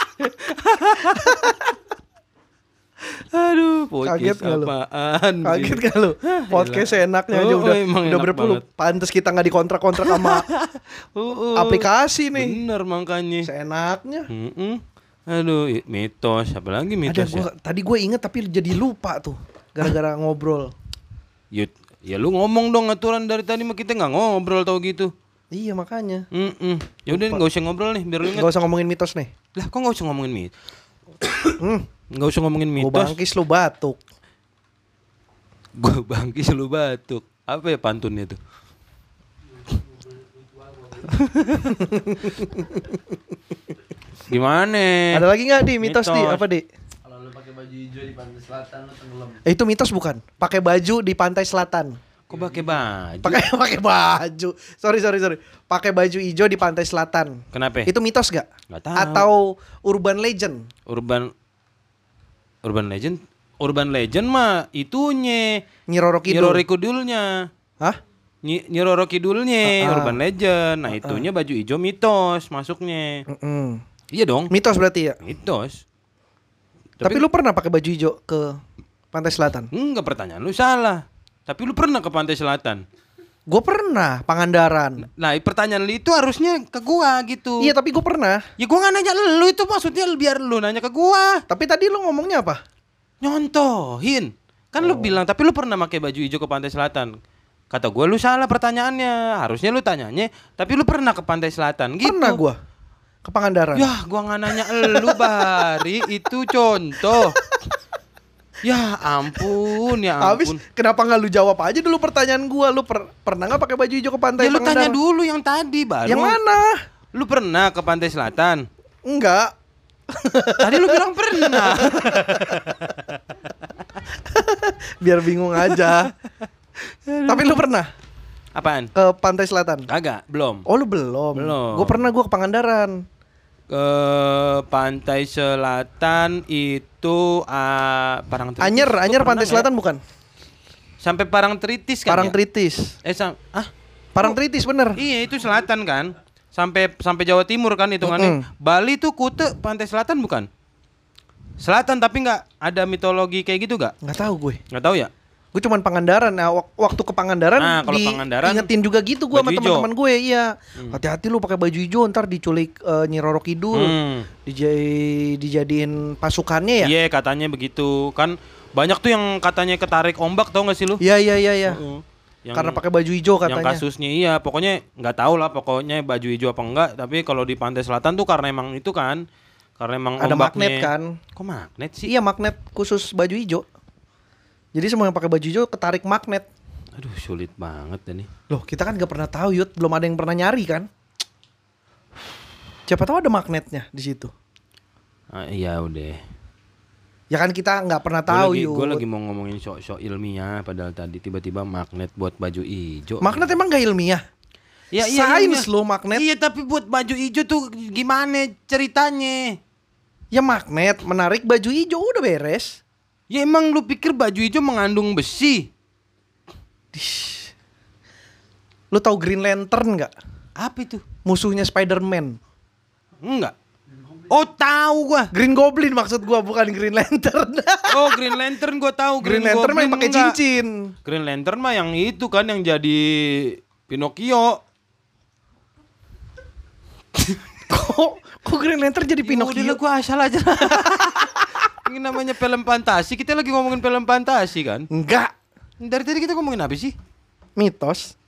Aduh, Kaget podcast nggak lu? apaan? Kaget kan lu? Podcast enaknya aja Oh, udah emang udah enak berpuluh. banget. Pantes kita nggak dikontrak-kontrak sama Uh, [laughs] uh. aplikasi nih. Bener makanya. Seenaknya. Mm-mm. Aduh, mitos, apalagi Ada mitos gua ya? tadi gue inget tapi jadi lupa tuh gara-gara ngobrol. Yut, ya lu ngomong dong aturan dari tadi mah kita nggak ngobrol tau gitu. Iya makanya. Mm Ya udah nggak usah ngobrol nih, biar lu inget. Gak usah ngomongin mitos nih. Lah, kok nggak usah ngomongin mitos? Hmm, Nggak usah ngomongin gue mitos. bangkis lu batuk. Gue bangkis lu batuk. Apa ya pantunnya tuh? [laughs] Gimana? Ada lagi nggak di mitos, di Mitos. apa di? Kalau lu pakai baju hijau di pantai selatan lu tenggelam. Eh, itu mitos bukan? Pakai baju di pantai selatan. Kok pakai baju? Pakai [laughs] pakai baju. Sorry sorry sorry. Pakai baju hijau di pantai selatan. Kenapa? Itu mitos gak? Nggak tahu. Atau urban legend? Urban Urban Legend Urban Legend mah itunya Nyiroro Kidul. Nyiroro Kidulnya Hah? Nyi- Nyiroro Kidulnya Ah, ah. Urban Legend Nah itunya baju hijau mitos masuknya Mm-mm. Iya dong Mitos berarti ya. Mitos Tapi, lu pernah pakai baju hijau ke pantai selatan? Enggak pertanyaan lu salah Tapi lu pernah ke pantai selatan Gue pernah Pangandaran. Nah pertanyaan lu itu harusnya ke gua gitu Iya tapi gue pernah. Ya gua gak nanya lu itu maksudnya biar lu nanya ke gua Tapi tadi lu ngomongnya apa? Nyontohin. Kan Oh. lu bilang tapi lu pernah pakai baju hijau ke pantai selatan. Kata gua lu salah pertanyaannya. Harusnya lu tanyanya, tapi lu pernah ke pantai selatan gitu. Pernah gua ke Pangandaran. Ya, gua nggak nanya elu Bari, itu contoh. Ya ampun, ya Habis ampun. kenapa nggak lu jawab aja dulu pertanyaan gua? Lu per- pernah nggak pakai baju hijau ke pantai Ya lu tanya dulu yang tadi baru. Yang mana? Lu pernah ke pantai selatan? Enggak. Tadi lu bilang pernah. [laughs] Biar bingung aja. Tapi lu pernah Apaan? ke pantai selatan? Kagak, belum. Oh lu belum. Belum. Gue pernah gua ke Pangandaran. Ke pantai selatan itu Parangtritis. Anyer, Gua Anyer pernah pantai nggak selatan ya? bukan? Sampai Parangtritis kan Parang ya? Tritis. Eh sam ah Parang Tritis bener. iya itu selatan kan? Sampai sampai Jawa Timur kan hitungannya. Mm-mm. Bali tuh Kute pantai selatan bukan? Selatan tapi nggak ada mitologi kayak gitu gak? Nggak tahu gue. Nggak tahu ya? Gue cuman Pangandaran. Nah, wak- waktu ke Pangandaran Nah, kalau Pangandaran, ingetin juga gitu gue sama teman-teman gue. Iya. Hati-hati lu pakai baju hijau ntar diculik eh, Nyi Roro Kidul. Hmm. Dija- dijadiin pasukannya ya? Iya katanya begitu kan banyak tuh yang katanya ketarik ombak tau gak sih lu? Iya, iya, iya, iya. Yang- Karena pakai baju hijau yang katanya. kasusnya iya pokoknya nggak tahu lah pokoknya baju hijau apa enggak tapi kalau di pantai selatan tuh karena emang itu kan karena emang Ada ombaknya- magnet kan? kok magnet sih Iya, magnet khusus baju hijau. Jadi semua yang pakai baju hijau ketarik magnet. aduh sulit banget nih Loh, kita kan gak pernah tahu, Yud. Belum ada yang pernah nyari kan? Siapa tahu ada magnetnya di situ. ah, iya udah Ya kan kita nggak pernah gue tahu, Yud. gua lagi mau ngomongin sok-sok ilmiah padahal tadi tiba-tiba magnet buat baju hijau Magnet emang gak ilmiah? ya, iya, Sains ilmiah. lo magnet. iya tapi buat baju hijau tuh gimana ceritanya Ya magnet menarik baju hijau udah beres. Ya emang lu pikir baju hijau mengandung besi Lu tahu Green Lantern nggak? apa itu Musuhnya Spider-Man. enggak oh tahu gua Green Goblin maksud gua bukan Green Lantern. [laughs] Oh Green Lantern gue tahu Green Lantern mah yang pakai cincin. Green Lantern mah yang itu kan yang jadi Pinocchio. Kok kok Green Lantern jadi Pinocchio? Udah gue asal aja. [laughs] Ini namanya film fantasi. Kita lagi ngomongin film fantasi kan. Enggak. Dari tadi kita ngomongin apa sih? Mitos.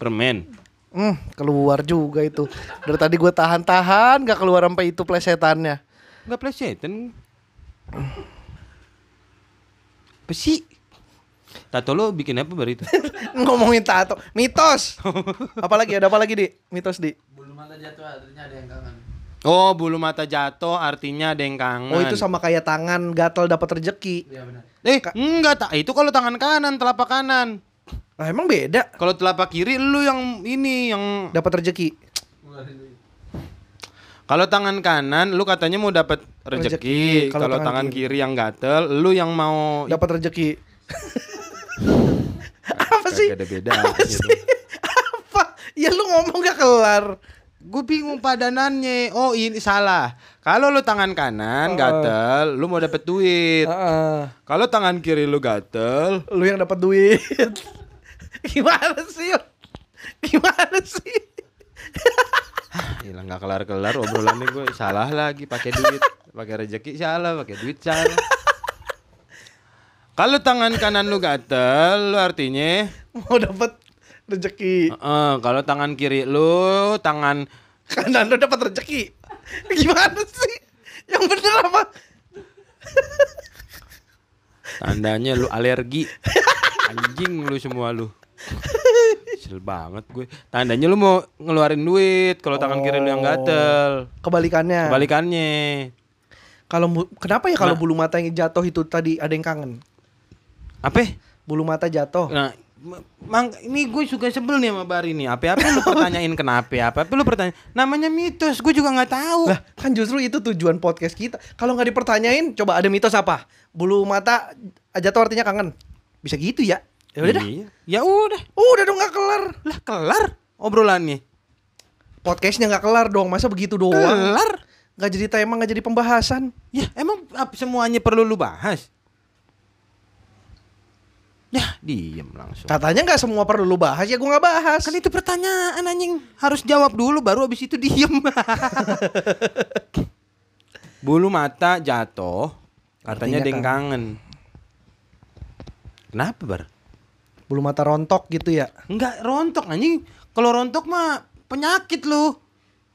Permen. Hmm, keluar juga itu. Dari tadi gue tahan-tahan gak keluar sampai itu plesetannya. Enggak plesetan. Apa sih? Tato lo bikin apa baru itu? [laughs] Ngomongin tato, mitos. [laughs] Apalagi ada apa lagi di mitos di? Bulu mata jatuh artinya ada yang kangen. Oh, bulu mata jatuh artinya ada yang kangen. Oh itu sama kayak tangan gatel dapat rezeki. Iya benar. Eh, enggak tak. Itu kalau tangan kanan, telapak kanan. Lah emang beda Kalau telapak kiri lu yang ini yang dapat duit. kalau tangan kanan lu katanya mau dapat Rezeki. rezeki. Kalau tangan tangan kiri. kiri. yang gatel, lu yang mau Dapat rezeki. [laughs] apa sih? Ada beda Apa gitu. sih? [laughs] Apa? Ya lu ngomong gak kelar. Gue bingung padanannya. Oh, ini salah. Kalau lu tangan kanan Oh. gatel, lu mau dapat duit. Heeh. Kalau tangan kiri lu gatel, Lu yang dapat duit. [laughs] Gimana sih? Gimana sih? hilang nggak kelar-kelar obrolannya gue salah lagi pakai duit, pakai rezeki salah, pakai duit salah. Kalau tangan kanan lu gatel, lu artinya Mau dapat rezeki. Heeh, kalau tangan kiri lu, tangan Kanan lu dapat rezeki. [laughs] Gimana sih? Yang bener apa? tandanya lu alergi. [laughs] Anjing lu semua lu. Kesel banget gue. Tandanya lu mau ngeluarin duit kalau tangan kiri lu yang gatel. Kebalikannya. Kebalikannya. Kalau kenapa ya kalau Nah. bulu mata yang jatuh itu tadi ada yang kangen? Apa? Bulu mata jatuh. Nah, mang ini gue suka sebel nih sama Bari nih. Apa-apa lu pertanyain kenapa? Apa-apa lu pertanyaan. Namanya mitos, gue juga nggak tahu. Lah, kan justru itu tujuan podcast kita. Kalau nggak dipertanyain, coba ada mitos apa? Bulu mata jatuh artinya kangen. Bisa gitu ya? Ya udah dah. Iya. Ya udah. Udah dong nggak kelar. Lah kelar obrolannya. Podcastnya nggak kelar dong. Masa begitu doang? Kelar. Nggak jadi tema, nggak jadi pembahasan. Ya emang semuanya perlu lu bahas? Ya diem langsung. Katanya nggak semua perlu lu bahas, ya gua nggak bahas. Kan itu pertanyaan anjing. Harus jawab dulu baru abis itu diem. [laughs] Bulu mata jatuh Katanya ada yang kan- kangen. Kenapa, Bar? Bulu mata rontok gitu ya. Enggak rontok anjing. Kalau rontok mah penyakit lu.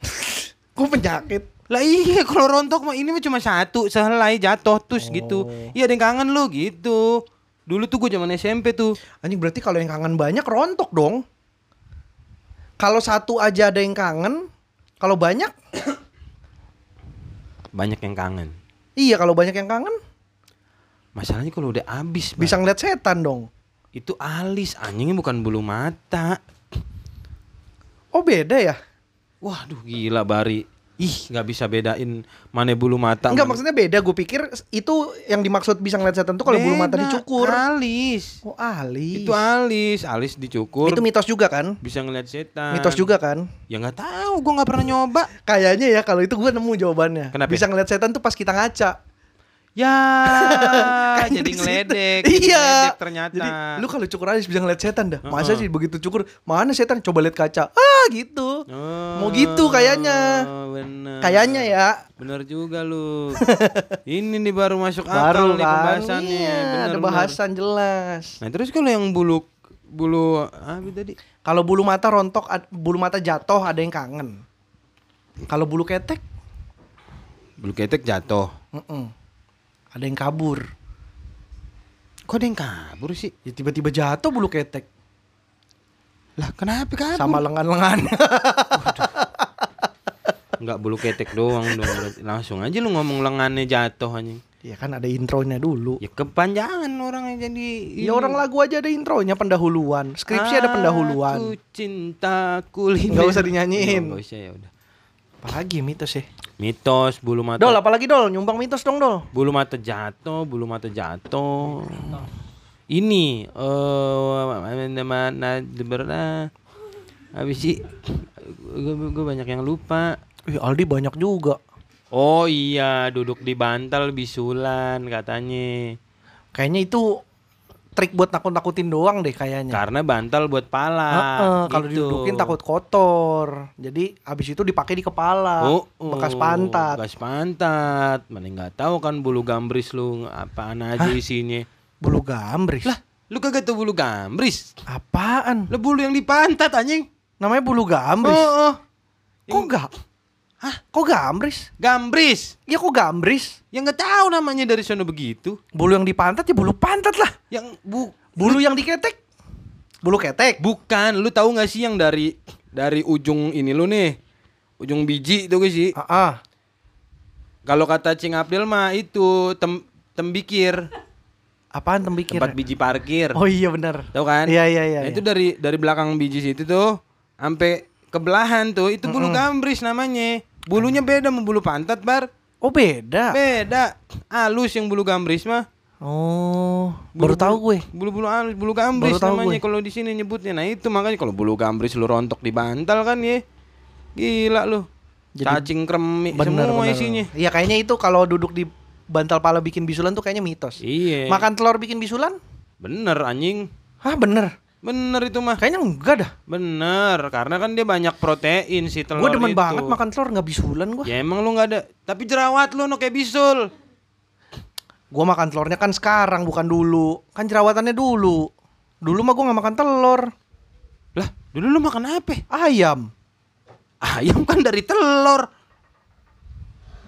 [laughs] Kok penyakit? Lah iya kalau rontok mah ini mah cuma satu sehelai jatuh terus gitu. Iya ada yang kangen lu gitu. Dulu tuh gue zaman SMP tuh. Anjing berarti kalau yang kangen banyak rontok dong. Kalau satu aja ada yang kangen, kalau banyak, Banyak yang kangen. iya kalau banyak yang kangen Masalahnya kalau udah habis Bar. bisa ngeliat setan dong. itu alis anjingnya bukan bulu mata. Oh beda ya? Waduh gila Bari. Ih nggak bisa bedain mana bulu mata. Enggak mana- maksudnya beda. Gue pikir itu yang dimaksud bisa ngeliat setan tuh kalau bulu mata dicukur. Alis. Oh alis. Itu alis, alis dicukur. Itu mitos juga kan? bisa ngeliat setan. Mitos juga kan? Ya nggak tahu, gue nggak pernah nyoba. Kayaknya ya kalau itu gue nemu jawabannya. Kenapa? Bisa ngeliat setan tuh pas kita ngaca. Ya, [laughs] Kayaknya jadi di situ. ngeledek. Iya. Ngeledek ternyata. Jadi lu kalau cukur alis bisa ngeliat setan dah. Masa Heeh. sih begitu cukur? Mana setan? Coba lihat kaca. Ah gitu. Mau gitu kayaknya. Oh, Bener. Kayaknya ya. Bener juga lu. [laughs] Ini nih baru masuk Baru akal nih kan. pembahasannya. Iya, bener, ada bener. bahasan jelas. Nah terus kalau yang bulu bulu apa tadi? Kalau bulu mata rontok, bulu mata jatuh ada yang kangen. Kalau bulu ketek, Bulu ketek jatuh. mm-mm. Ada yang kabur. Kok ada yang kabur sih? Ya tiba-tiba jatuh bulu ketek Lah kenapa kabur? sama lengan-lengan. [laughs] Enggak bulu ketek doang dong. Langsung aja lu ngomong lengannya jatuh anjing. ya kan ada intronya dulu. Ya kepanjangan orang yang jadi Ya orang lagu aja ada intronya pendahuluan. Skripsi ada Aku pendahuluan. cinta kuliner. Nggak usah dinyanyiin. Nggak usah ya udah. Apalagi mitos ya. Mitos bulu mata. Dol, apalagi dol, nyumbang mitos dong dol. Bulu mata jatuh, bulu mata jatuh. Ini eh mana mana mana habis sih gue banyak yang lupa. Wih, Aldi banyak juga. Oh iya, duduk di bantal bisulan katanya. Kayaknya itu trik buat nakut-nakutin doang deh kayaknya. Karena bantal buat pala. Heeh, kalau gitu. didudukin takut kotor. Jadi abis itu dipakai di kepala. Oh, bekas oh, pantat. Bekas pantat. Mana nggak tahu kan bulu gambris lu apaan aja isinya. Bulu gambris. Lah, lu kagak tahu bulu gambris? apaan? Lah bulu yang di pantat anjing. Namanya bulu gambris. Oh, oh. Kok enggak? Hah? Kok gambris? Gambris. Ya kok gambris? Yang nggak tahu namanya dari sana begitu. Bulu yang di pantat ya bulu pantat lah. Yang bu Bulu yang diketek. Bulu ketek. bukan, lu tahu nggak sih yang dari dari ujung ini lu nih. Ujung biji itu gak sih? Ah, ah. Kalau kata Cing Abdel mah itu tem tembikir, Apaan tembikir? tempat biji parkir. Oh iya benar. Tahu kan? Iya iya iya. Nah, iya. itu dari dari belakang biji situ tuh sampai ke belahan tuh itu bulu gambris namanya. Bulunya beda sama bulu pantat, Bar. Oh beda. Beda. Halus yang bulu gambris mah. Oh, baru tahu gue. Bulu-bulu halus, bulu gambris Baru namanya kalau di sini nyebutnya. Nah, itu makanya kalau bulu gambris lu rontok di bantal kan ya. Gila lu. Jadi Cacing kremi Bener, semua bener. isinya. Iya kayaknya itu kalau duduk di bantal pala bikin bisulan tuh kayaknya mitos. Iya. Makan telur bikin bisulan? Bener anjing. Hah bener? Bener itu mah. Kayaknya enggak dah. Bener, karena kan dia banyak protein si telur Gue demen itu. banget makan telur nggak bisulan gue. Ya emang lu nggak ada. Tapi jerawat lu no kayak bisul. Gue makan telurnya kan sekarang bukan dulu. Kan jerawatannya dulu. Dulu mah gue nggak makan telur. Lah, dulu lu makan apa? Ayam. Ayam kan dari telur.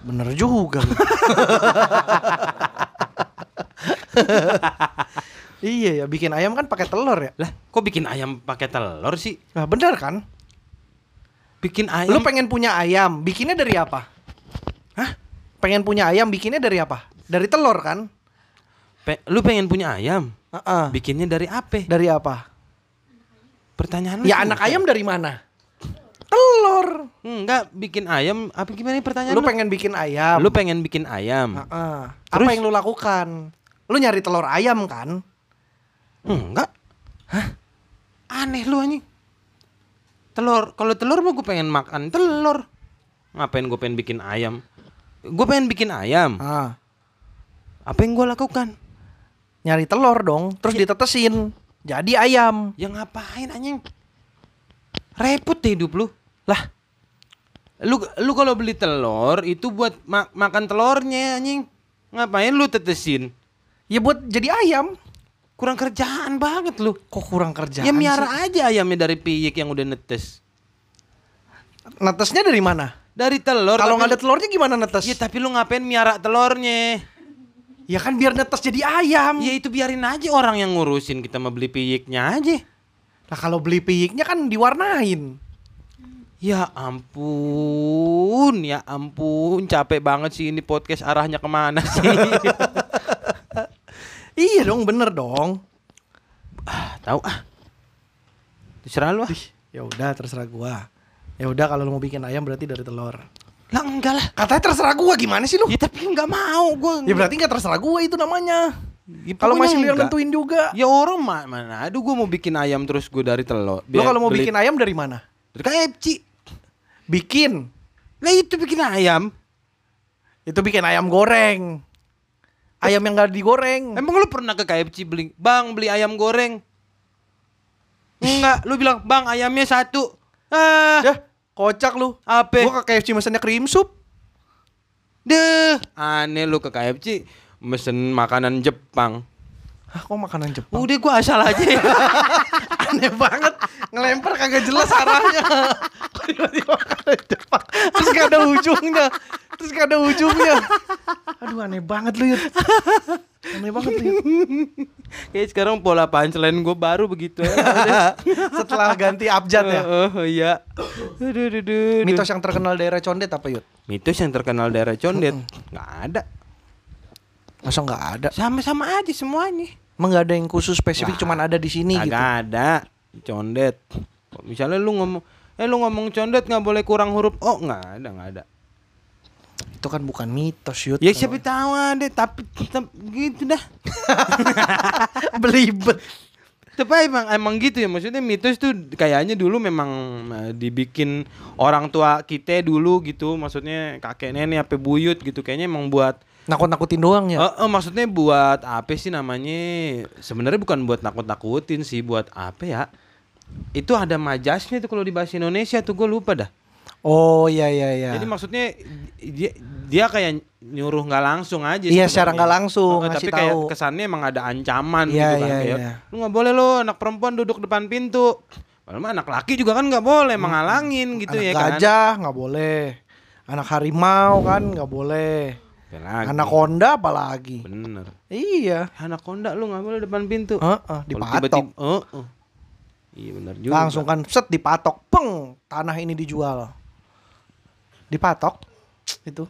Bener juga. [laughs] iya ya bikin ayam kan pakai telur ya. Lah, kok bikin ayam pakai telur sih? Nah bener kan? Bikin ayam. Lu pengen punya ayam, bikinnya dari apa? Hah? Pengen punya ayam, bikinnya dari apa? Dari telur kan? Pe- lu pengen punya ayam? Heeh. Bikinnya dari apa? Dari apa? Pertanyaan lu Ya anak ayam dari mana? Telur. Enggak, bikin ayam. Apa gimana nih pertanyaan Lu lu? pengen bikin ayam. Lu pengen bikin ayam? Heeh. Terus? Apa yang lu lakukan? Lu nyari telur ayam kan? Enggak. Hah? Aneh lu anjing. Telur, kalau telur mah gue pengen makan telur. Ngapain gue pengen bikin ayam? Gue pengen bikin ayam. Ah, Apa yang gue lakukan? nyari telur dong, terus Ya. ditetesin. Jadi ayam. Ya ngapain anjing? Repot deh hidup lu. Lah, Lu lu kalau beli telur itu buat ma- makan telurnya anjing. Ngapain lu tetesin? Ya buat jadi ayam. Kurang kerjaan banget lu. Kok kurang kerjaan ya miara sih? aja ayamnya dari piyik yang udah netes. Netesnya dari mana? Dari telur. Kalau nggak ada lu- telurnya gimana netes? Ya tapi lu ngapain miara telurnya? Ya kan biar netes jadi ayam. Ya itu biarin aja orang yang ngurusin kita mau beli piyiknya aja. Nah kalau beli piyiknya kan diwarnain. Ya ampun, ya ampun, capek banget sih ini podcast arahnya ke mana sih? [laughs] Iya dong, bener dong. ah, tahu ah. Terserah lu ah. Ya udah terserah gua. Ya udah kalau lu mau bikin ayam berarti dari telur. Lah enggak lah. Katanya terserah gua gimana sih lu? Ya tapi enggak mau gua. Ya berarti nggak terserah gua itu namanya. Ya, Kalau masih lu yang enggak. nentuin juga. Ya orang ma- mana aduh gua mau bikin ayam terus gua dari telur. Lu kalau mau beli- bikin ayam dari mana? dari KFC. Bikin. Lah itu bikin ayam. Itu bikin ayam goreng. Ayam yang gak digoreng. Emang lu pernah ke KFC beli, "Bang, beli ayam goreng." Enggak, lu bilang, "Bang, ayamnya satu." Ah, Dah, kocak lu. apa? Gua ke KFC mesennya cream soup. Deh, aneh lu ke KFC mesen makanan Jepang. Hah, kok makanan Jepang? Udah gua asal aja ya. [laughs] Aneh banget. Ngelempar kagak jelas arahnya. [laughs] Tiba-tiba makanan Jepang. Terus gak ada ujungnya. Terus gak ada ujungnya. [laughs] Aduh aneh banget lu Yud. Aneh banget lu Yud. [laughs] Kayak sekarang pola punchline gua baru begitu ya. [laughs] Setelah ganti abjad ya. Oh, iya. Aduh, aduh, aduh. Mitos yang terkenal daerah Condet apa Yud? Mitos yang terkenal daerah Condet nggak ada. Masa nggak ada? Sama-sama aja semuanya. Emang nggak ada yang khusus spesifik Nggak. cuman ada di sini gitu. ada Condet. Misalnya lu ngomong Eh lu ngomong condet nggak boleh kurang huruf Oh nggak ada nggak ada Itu kan bukan mitos Yud. Ya siapa tahu ada tapi tetap gitu dah [laughs] belibet. Tapi emang emang gitu ya maksudnya mitos tuh kayaknya dulu memang eh, dibikin orang tua kita dulu gitu maksudnya kakek nenek apa buyut gitu kayaknya emang buat Nakut-nakutin doang ya. Eh, eh, maksudnya buat apa sih namanya sebenarnya bukan buat nakut-nakutin sih buat apa ya itu ada majasnya tuh kalau di bahasa Indonesia tuh gue lupa dah Oh iya iya iya. jadi maksudnya dia dia kayak nyuruh nggak langsung aja Iya, secara nggak langsung, ngasih tapi kayak tahu. kesannya emang ada ancaman Iya, gitu kan iya, kayak iya. lu nggak boleh lo anak perempuan duduk depan pintu Padahal mah anak laki juga kan nggak boleh menghalangin gitu Anak ya kan gajah nggak boleh. Anak harimau kan nggak boleh. Apalagi. Anak konda apalagi. bener Iya. anak konda lu nggak boleh depan pintu Heeh, Kalau dipatok. tiba-tiba- oh, oh. iya bener juga Langsung kan set dipatok. Peng, tanah ini dijual. Dipatok. Itu.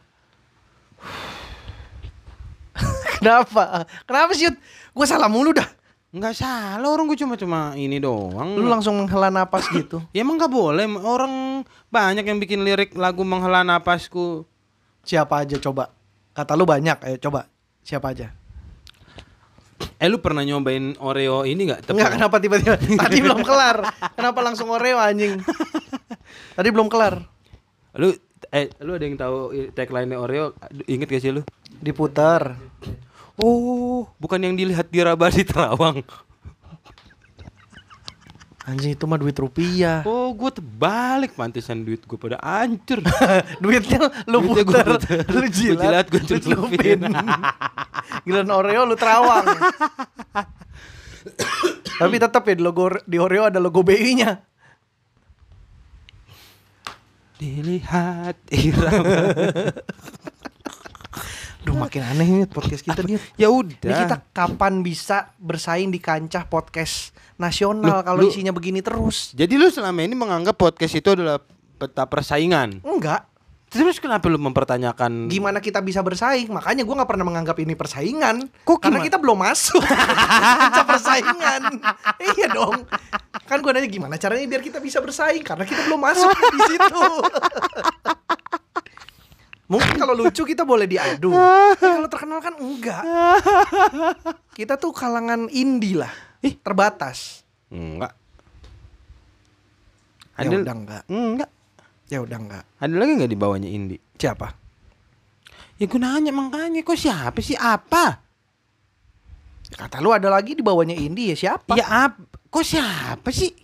[sighs] Kenapa? Kenapa sih? Gue salah mulu dah. Nggak salah orang gue cuma cuma ini doang. Lu langsung menghela napas gitu. [clears throat] Ya emang nggak boleh orang banyak yang bikin lirik lagu menghela napasku. Siapa aja coba? Kata lu banyak, ayo coba. Siapa aja? Eh lu pernah nyobain Oreo ini nggak? Tepung? Enggak, kenapa tiba-tiba? [laughs] Tadi belum kelar. Kenapa langsung Oreo anjing? [laughs] Tadi belum kelar. Lu eh lu ada yang tahu tagline Oreo? Ingat gak sih lu? Diputar. Oh, bukan yang dilihat di Rabah di Terawang. Anjing itu mah duit rupiah. Oh, gue terbalik pantesan duit gue pada hancur. [laughs] Duitnya lu Duitnya gua lu jilat, jilat, gua lu celupin. [laughs] Giliran Oreo lu terawang. [laughs] Tapi tetap ya di logo di Oreo ada logo BI-nya. Dilihat irama. [laughs] Duh makin aneh nih podcast kita nih. ya udah. Ini kita kapan bisa bersaing di kancah podcast nasional kalau lu- isinya begini terus? Jadi lu selama ini menganggap podcast itu adalah peta persaingan. Enggak. Terus kenapa lu mempertanyakan Gimana kita bisa bersaing? Makanya gua nggak pernah menganggap ini persaingan. Kok Karena gimana? kita belum masuk [laughs] kancah persaingan. iya dong. Kan gua nanya gimana caranya biar kita bisa bersaing? Karena kita belum masuk di situ. Mungkin kalau lucu kita boleh diadu. Tapi kalau terkenal kan enggak. Kita tuh kalangan indie lah. Ih. Terbatas. Enggak. Ya Ada udah enggak. Enggak. Ya udah enggak. Ada lagi nggak di bawahnya Indi? Siapa? Ya gue nanya makanya kok siapa sih apa? Kata lu ada lagi di bawahnya indie ya siapa? Ya apa? Kok siapa sih?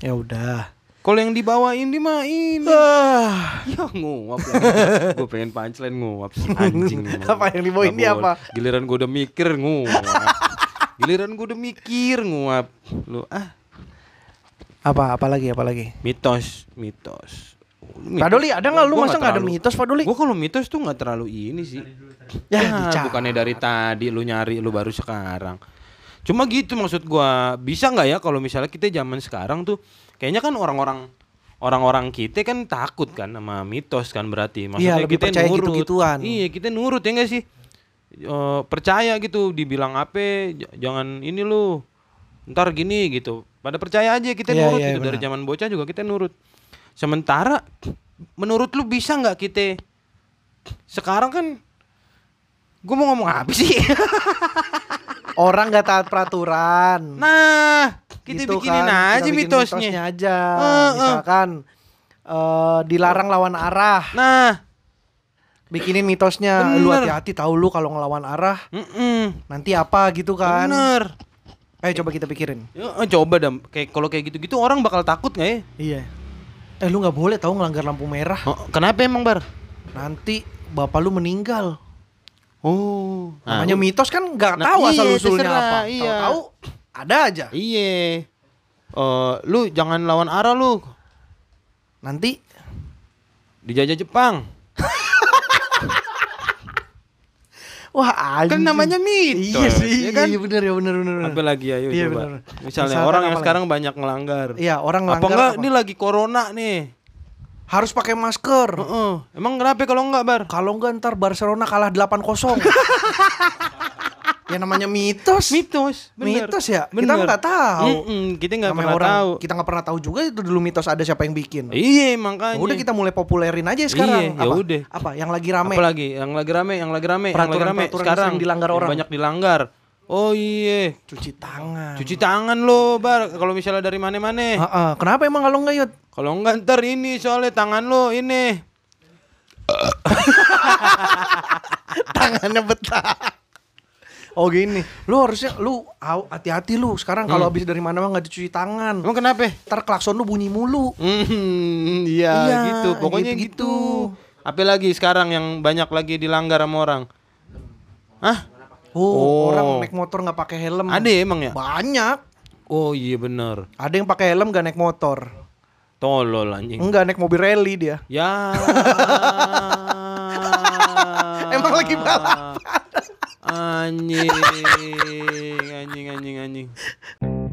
Ya udah. Kalau yang dibawa ini mah ini. Ah, Ya nguap [laughs] Gue pengen punchline nguap si anjing. [laughs] Apa yang Nggak dia boleh. apa? Giliran gue udah mikir nguap Giliran gue udah mikir nguap Lu ah apa apa lagi apa lagi? mitos Mitos Pak Doli ada nggak lu masa nggak ada mitos Pak Doli? Gue kalau mitos tuh nggak terlalu ini sih Ya, Ya, bukannya dari tadi lu nyari lu baru sekarang. Cuma gitu maksud gua, bisa nggak ya kalau misalnya kita zaman sekarang tuh kayaknya kan orang-orang orang-orang kita kan takut kan sama mitos kan berarti. Maksudnya Iya, lebih kita percaya nurut. gitu-gituan. Iya, kita nurut ya enggak sih? Eh, percaya gitu dibilang apa jangan ini lu ntar gini gitu pada percaya aja kita Iya, nurut iya, gitu dari benar. zaman bocah juga kita nurut sementara menurut lu bisa nggak kita sekarang kan gue mau ngomong apa sih [laughs] Orang nggak taat peraturan. nah kita Gitu bikinin kan, aja kita bikin mitosnya aja. Eh, eh. Misalkan eh, dilarang lawan arah. nah Bikinin mitosnya. Lu Bener. hati-hati tahu lu kalau ngelawan arah mm-mm, nanti apa gitu kan. bener Ayo coba kita pikirin. Ya, eh, coba dam kayak kalau kayak gitu-gitu orang bakal takut nggak ya Iya. Eh lu nggak boleh tahu ngelanggar lampu merah. Oh, kenapa emang bar Nanti bapak lu meninggal. oh Namanya mitos kan nggak Nah, tahu asal iya, usulnya terserah, apa. iya. Tahu ada aja. Iya. Eh, lu jangan lawan arah lu. Nanti Dijajah Jepang. Wah Kan anjing. namanya mitos. Iya sih, ya kan? iya bener ya bener bener. bener. Apa lagi ayo Iya, coba. bener. Misalnya Misalkan orang apa yang lagi? sekarang banyak ngelanggar. Iya, orang apa ngelanggar enggak apa? ini lagi corona nih. Harus pakai masker. Heeh. Emang kenapa kalau enggak, Bar? Kalau enggak ntar Barcelona kalah 8-0. [laughs] ya namanya mitos. Mitos, bener. Mitos ya? Kita Bener. nggak tahu. Mm-mm, kita nggak pernah orang, tahu. Kita nggak pernah tahu juga itu dulu mitos ada siapa yang bikin. Iya, makanya. Udah kita mulai populerin aja sekarang. Iya, ya apa? udah. Apa? Yang lagi rame. Apa lagi? Yang lagi rame, yang lagi rame, yang lagi rame Peraturan-peraturan sekarang yang dilanggar yang orang. Banyak dilanggar. Oh iya. Cuci tangan. Cuci tangan lo, Bar. Kalau misalnya dari mana-mana. Heeh. Kenapa emang kalau enggak Yud? Kalau enggak ntar ini soalnya tangan lo ini. [laughs] Tangannya betah. Oh gini, lu harusnya lu hati-hati lu sekarang kalau Hmm. habis dari mana mah nggak dicuci tangan. Emang kenapa? Ntar klakson lu bunyi mulu. Hmm, iya Iya, gitu. Pokoknya gitu-gitu. gitu. Apa lagi sekarang yang banyak lagi dilanggar sama orang? Hah? Oh, Oh. orang naik motor nggak pakai helm. Ada emang ya? Banyak. Oh iya bener. Ada yang pakai helm gak naik motor. Tolol anjing. Enggak naik mobil rally dia. Ya. [laughs] Emang lagi balapan anjing anjing anjing anjing.